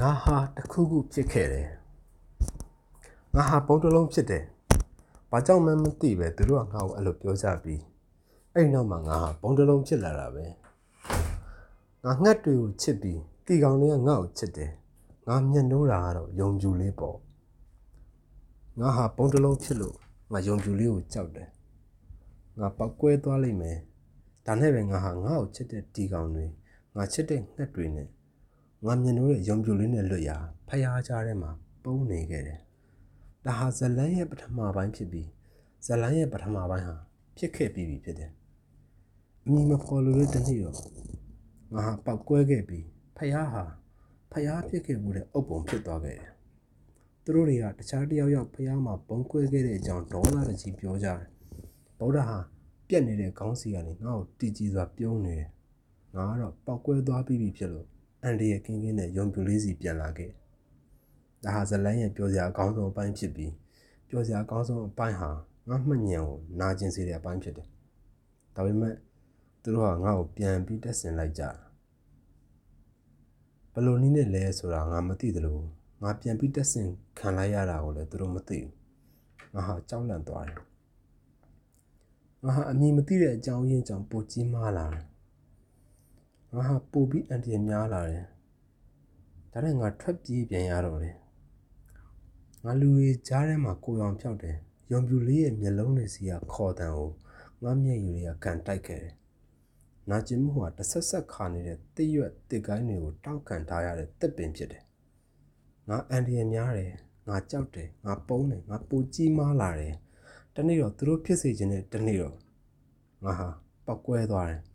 ငါဟာတစ်ခုခုဖြစ်ခဲ့တယ်ငါဟာပုံတစ်လုံးဖြစ်တယ်ဘာကြောင့်မှမသိပဲသူတို့ကငါ့ကိုအဲ့လိုပြောကြပြီးအဲ့နောက်မှာငါဟာပုံတစ်လုံးဖြစ်လာတာပဲငါငှက်တွေကိုချစ်ပြီးတီကောင်တွေကငါ့ကိုချစ်တယ်ငါမျက်နှိုးတာကတော့ယုံကြည်လေးပေါ့ငါဟာပုံတစ်လုံးဖြစ်လို့ငါယုံကြည်လေးကိုကြောက်တယ်ငါပောက်ကွဲသွားလိမ့်မယ်ဒါနဲ့ပဲငါဟာငါ့ကိုချစ်တဲ့တီကောင်တွေငါချစ်တဲ့ငှက်တွေနဲ့ ငါမြင်လို့တဲ့ရုံပြိုလေးနဲ့လွတ်ရာဖျားကြားထဲမှာပုံနေခဲ့တယ်။ဒါဟာဇလန်းရဲ့ပထမပိုင်းဖြစ်ပြီးဇလန်းရဲ့ပထမပိုင်းဟာဖြစ်ခဲ့ပြီးပြီဖြစ်တယ်။အမီမဖော်လို့တဲ့နေ့တော့ငါဟာပောက်ကွဲခဲ့ပြီးဖျားဟာဖျားဖြစ်ခဲ့မှုတဲ့အုပ်ပုံဖြစ်သွားခဲ့တယ်။သူတို့တွေကတခြားတယောက်ယောက်ဖျားမှာပုံကွဲခဲ့တဲ့အကြောင်းဒေါသတကြီးပြောကြတယ်။ဗုဒ္ဓဟာပြက်နေတဲ့ခေါင်းစီကနေငါ့ကိုတီကြည်စွာပြုံးနေတယ်။ငါကတော့ပောက်ကွဲသွားပြီးပြီဖြစ်လို့ အန်ဒီရဲ့ကင်းကင်းနဲ့ယုံပြူလေးစီပြန်လာခဲ့။ဒါဟာဇလန်းရဲ့ပြောစရာအကောင်းဆုံးအပိုင်းဖြစ်ပြီးပြောစရာအကောင်းဆုံးအပိုင်းဟာငါမှတ်ဉဏ်ကိုနာကျင်စေတဲ့အပိုင်းဖြစ်တယ်။ဒါပေမဲ့သူတို့ကငါ့ကိုပြန်ပြီးတက်ဆင်လိုက်ကြတာ။ဘယ်လိုနည်းနဲ့လဲဆိုတာငါမသိသလိုငါပြန်ပြီးတက်ဆင်ခံလိုက်ရတာကိုလည်းသူတို့မသိဘူး။ငါဟာကြောက်လန့်သွားတယ်။ငါဟာအမည်မသိတဲ့အကြောင်းရင်းကြောင့်ပိုကြီးမားလာတယ်။ ငါဟာပိုပြီးအန်တီရများလာတယ်။ဒါနဲ့ငါထွက်ပြေးပြန်ရတော့တယ်။ငါလူတွေကြားထဲမှာကိုရောင်ဖြောက်တယ်။ယုံပြူလေးရဲ့မျက်လုံးတွေစီကခေါ်တန်ကိုငါမျက်ရည်တွေကကန်တိုက်ခဲ့တယ်။နာကျင်မှုဟာတစ်ဆက်ဆက်ခါနေတဲ့တစ်ရွက်တစ်ကိုင်းတွေကိုတောက်ခံထားရတဲ့တစ်ပင်ဖြစ်တယ်။ငါအန်တီရများတယ်။ငါကြောက်တယ်။ငါပုံးတယ်။ငါပူကြီးမားလာတယ်။တနေ့တော့သူတို့ဖြစ်စေခြင်းနဲ့တနေ့တော့ငါဟာပောက်ကွဲသွားတယ်။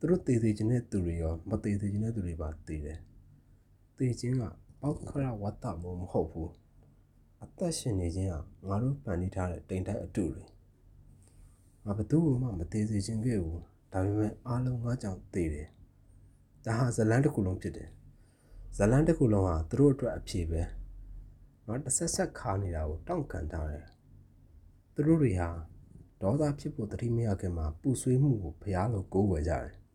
သူတို့တည်စေခြင်းတဲ့သူတွေရောမတည်စေခြင်းတဲ့သူတွေပါတည်တယ်။တည်ခြင်းကပောက်ခရဝတ္တမို့မဟုတ်ဘူး။အသက်ရှင်နေခြင်းကငါတို့ဖန်တီးထားတဲ့တိမ်တိုက်အတူတွေ။ငါဘသူ့မှမတည်စေခြင်းခဲ့ဘူး။ဒါပေမဲ့အားလုံးငါကြောင့်တည်တယ်။ဒါဟာဇလန်းတစ်ခုလုံးဖြစ်တယ်။ဇလန်းတစ်ခုလုံးဟာသူတို့အတွက်အဖြေပဲ။ငါတစ်ဆက်ဆက်ခါနေတာကိုတောင့်ခံထားတယ်။သူတို့တွေဟာဒေါသဖြစ်ဖို့တတိမရခင်မှာပူဆွေးမှုကိုဖျားလို့ကိုးဝယ်ကြတယ်။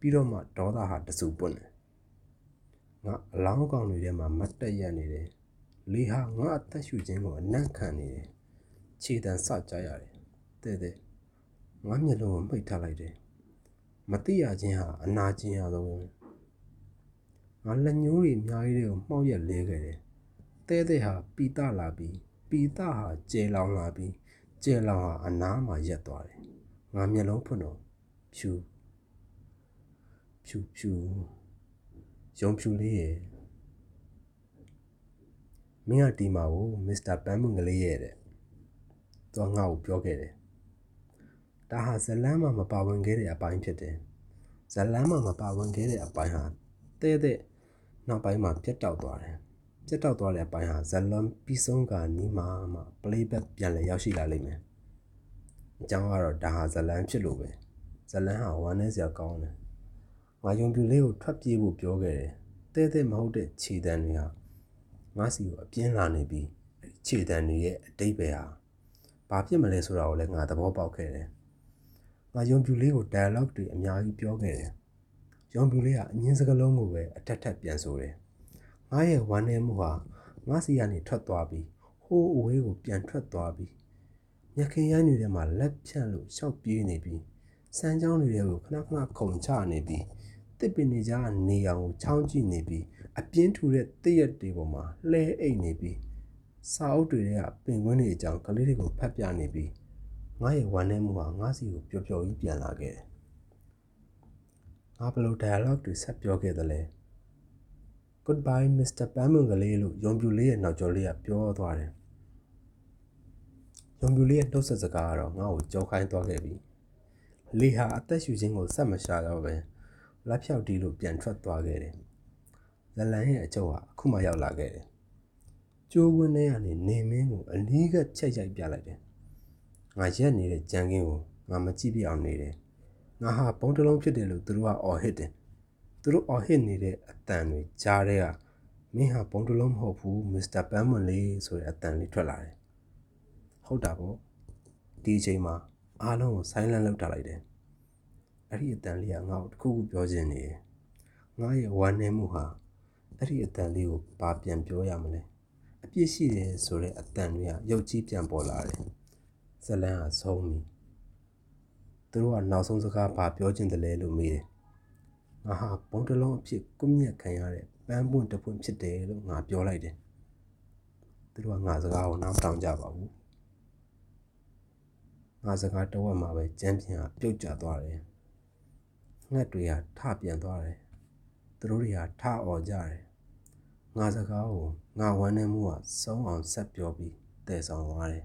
ပြီးတော့မှဒေါသဟာတဆူပွင့်တယ်။ငါအလောင်းကောင်တွေထဲမှာမတ်တက်ရက်နေတယ်။လေဟာငါအသက်ရှူခြင်းကိုအနံ့ခံနေတယ်။ခြေတံစကြရတယ်။တဲ့တဲ့ငါမျက်လုံးကိုမှိတ်ထားလိုက်တယ်။မတိရခြင်းဟာအနာကျင်ရဆုံးပဲ။ငါလက်ညှိုးတွေအများကြီးတွေကိုမှောက်ရက်လဲခဲ့တယ်။တဲ့တဲ့ဟာပီတလာပြီးပီတဟာကျေလောင်လာပြီးကျေလောင်ဟာအနားမှာရက်သွားတယ်။ငါမျက်လုံးဖွင့်တော့ဖြူ ဖြူဖြူရုံဖြူလေးရဲ့မင်းကဒီမှာကိုမစ္စတာပန်းမွန်ကလေးရဲ့တဲ့။သူကငါ့ကိုပြောခဲ့တယ်။ဒါဟာဇလန်းမှာမပါဝင်ခဲ့တဲ့အပိုင်းဖြစ်တယ်။ဇလန်းမှာမပါဝင်ခဲ့တဲ့အပိုင်းဟာတဲ့တဲ့နောက်ပိုင်းမှာပြတ်တောက်သွားတယ်။ပြတ်တောက်သွားတဲ့အပိုင်းဟာဇလန်းပြီးဆုံးကနီးမှမှ playback ပြန်လည်ရောက်ရှိလာလိမ့်မယ်။အကြောင်းကတော့ဒါဟာဇလန်းဖြစ်လို့ပဲ။ဇလန်းဟာဝမ်းနည်းစရာကောင်းတယ်။ ငါယုံပြူလေးကိုထွက်ပြေးဖို့ပြောခဲ့တယ်။တဲ့တဲ့မဟုတ်တဲ့ခြေတံတွေဟာငါစီကိုအပြင်းလာနေပြီးခြေတံတွေရဲ့အတိတ်ပဲဟာဘာဖြစ်မလဲဆိုတာကိုလည်းငါသဘောပေါက်ခဲ့တယ်။ငါယုံပြူလေးကို dialogue တွေအများကြီးပြောခဲ့တယ်။ယုံပြူလေးကအငင်းစကားလုံးကိုပဲအထက်ထက်ပြန်ဆိုတယ်။ငါရဲ့ဝမ်းနည်းမှုဟာငါစီကနေထွက်သွားပြီးဟိုးအဝေးကိုပြန်ထွက်သွားပြီးမြခင်ရိုင်းတွေထဲမှာလက်ဖြန့်လို့ရှောက်ပြေးနေပြီးစမ်းချောင်းတွေကိုခဏခဏခုန်ချနေပြီး တစ်ပင်တွေကြားကနေအောင်ကိုချောင်းကြည့်နေပြီးအပြင်းထူတဲ့တည့်ရက်တွေပေါ်မှာလှဲအိတ်နေပြီးစာအုပ်တွေကပင်ကွင်းတွေအကြောင်းကလေးတွေကိုဖတ်ပြနေပြီးငါရဲ့ဝမ်းနည်းမှုဟာငါစီကိုပျော်ပျော်ကြီးပြန်လာခဲ့တယ်။ငါဘယ်လို dialogue တွေဆက်ပြောခဲ့သလဲ။ Goodbye Mr. ပန်းမွန်ကလေးလို့ယုံပြူလေးရဲ့နောက်ကျော်လေးကပြောသွားတယ်။ယုံပြူလေးရဲ့နှုတ်ဆက်စကားကတော့ငါ့ကိုကြောက်ခိုင်းသွားခဲ့ပြီ။လေဟာအသက်ရှူခြင်းကိုဆက်မရှာတော့ပဲ လက်ဖြောက်တီးလို့ပြန်ထွက်သွားခဲ့တယ်။ဇလန်ရဲ့အချုပ်ဟာအခုမှရောက်လာခဲ့တယ်။ကျိုးဝင်းထဲကနေနေမင်းကိုအလီးကချက်ရိုက်ပြလိုက်တယ်။ငါရက်နေတဲ့ကြံကင်းကိုငါမကြည့်ပြအောင်နေတယ်။ငါဟာပုံတစ်လုံးဖြစ်တယ်လို့သူတို့ကအော်ဟစ်တယ်။သူတို့အော်ဟစ်နေတဲ့အတန်တွေကြားတဲ့ကမင်းဟာပုံတစ်လုံးမဟုတ်ဘူးမစ္စတာပန်းမွန်လေးဆိုတဲ့အတန်လေးထွက်လာတယ်။ဟုတ်တာပေါ့။ဒီအချိန်မှာအားလုံးကိုဆိုင်းလန့်လောက်ထားလိုက်တယ်။ အဲ့ဒီအတန်လေးကငါ့ကိုတခုခုပြောချင်နေတယ်။ငါရဲ့ဝမ်းနည်းမှုဟာအဲ့ဒီအတန်လေးကိုဘာပြန်ပြောရမလဲအပြစ်ရှိတယ်ဆိုတဲ့အတန်တွေကရုပ်ကြီးပြန်ပေါ်လာတယ်ဇလန်းကဆုံးပြီသူတို့ကနောက်ဆုံးစကားဘာပြောချင်တယ်လဲလို့မေးတယ်ငါဟာဘုံတလုံးအဖြစ်ကွမျက်ခံရတဲ့ပန်းပွင့်တစ်ပွင့်ဖြစ်တယ်လို့ငါပြောလိုက်တယ်သူတို့ကငါစကားကိုနားမထောင်ကြပါဘူးငါစကားတဝက်မှာပဲကြမ်းပြန်ကပြုတ်ကျသွားတယ် ငှက်တွေကထပြန်သွားတယ်သူတို့တွေကထអော်ကြတယ်ငါစကားကိုငါဝမ်းနေမှုကစုံအောင်ဆက်ပြောပြီးတည်ဆောင်သွားတယ်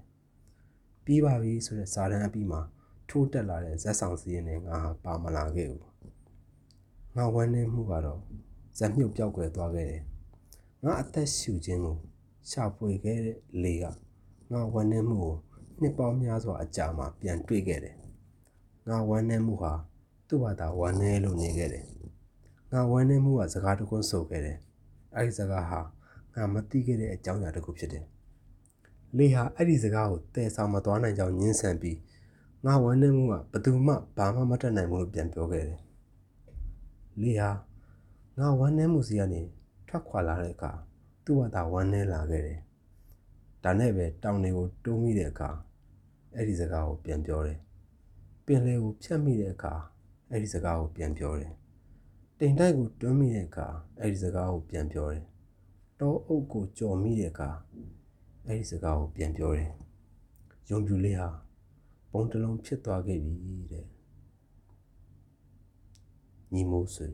ပြီးပါပြီဆိုတဲ့စာတန်းအပြီးမှာထိုးတက်လာတဲ့ဇက်ဆောင်စီးရင်နဲ့ငါဟာပါမလာခဲ့ဘူးငါဝမ်းနေမှုကတော့ဇက်မြုပ်ပြောက်ွယ်သွားခဲ့တယ်ငါအသက်ရှူခြင်းကိုရှာဖွေခဲ့တဲ့လေကငါဝမ်းနေမှုကိုနှစ်ပေါင်းများစွာအကြာမှပြန်တွေ့ခဲ့တယ်ငါဝမ်းနေမှုဟာ သူ့ဘာသာဝမ်းနေလို့နေခဲ့တယ်ငါဝမ်းနေမှုကစကားတကွန်းဆိုခဲ့တယ်အဲ့ဒီစကားဟာငါမသိခဲ့တဲ့အကြောင်းအရာတစ်ခုဖြစ်တယ်လေဟာအဲ့ဒီစကားကိုတည်ဆောင်မသွားနိုင်ကြောင်းညှင်းဆန်ပြီးငါဝမ်းနေမှုကဘယ်သူမှဘာမှမတတ်နိုင်ဘူးလို့ပြန်ပြောခဲ့တယ်လေဟာငါဝမ်းနေမှုစီကနေထွက်ခွာလာတဲ့အခါသူ့ဘာသာဝမ်းနေလာခဲ့တယ်ဒါနဲ့ပဲတောင်တွေကိုတိုးမိတဲ့အခါအဲ့ဒီစကားကိုပြန်ပြောတယ်ပင်လယ်ကိုဖြတ်မိတဲ့အခါ အဲ့ဒီစကားကိုပြန်ပြောတယ်တိမ်တိုက်ကိုတွန်းမိတဲ့အခါအဲ့ဒီစကားကိုပြန်ပြောတယ်တောအုပ်ကိုကြော်မိတဲ့အခါအဲ့ဒီစကားကိုပြန်ပြောတယ်ယုံကြည်လေးဟာပုံတစ်လုံးဖြစ်သွားခဲ့ပြီတဲ့ညီမိုးဆွေ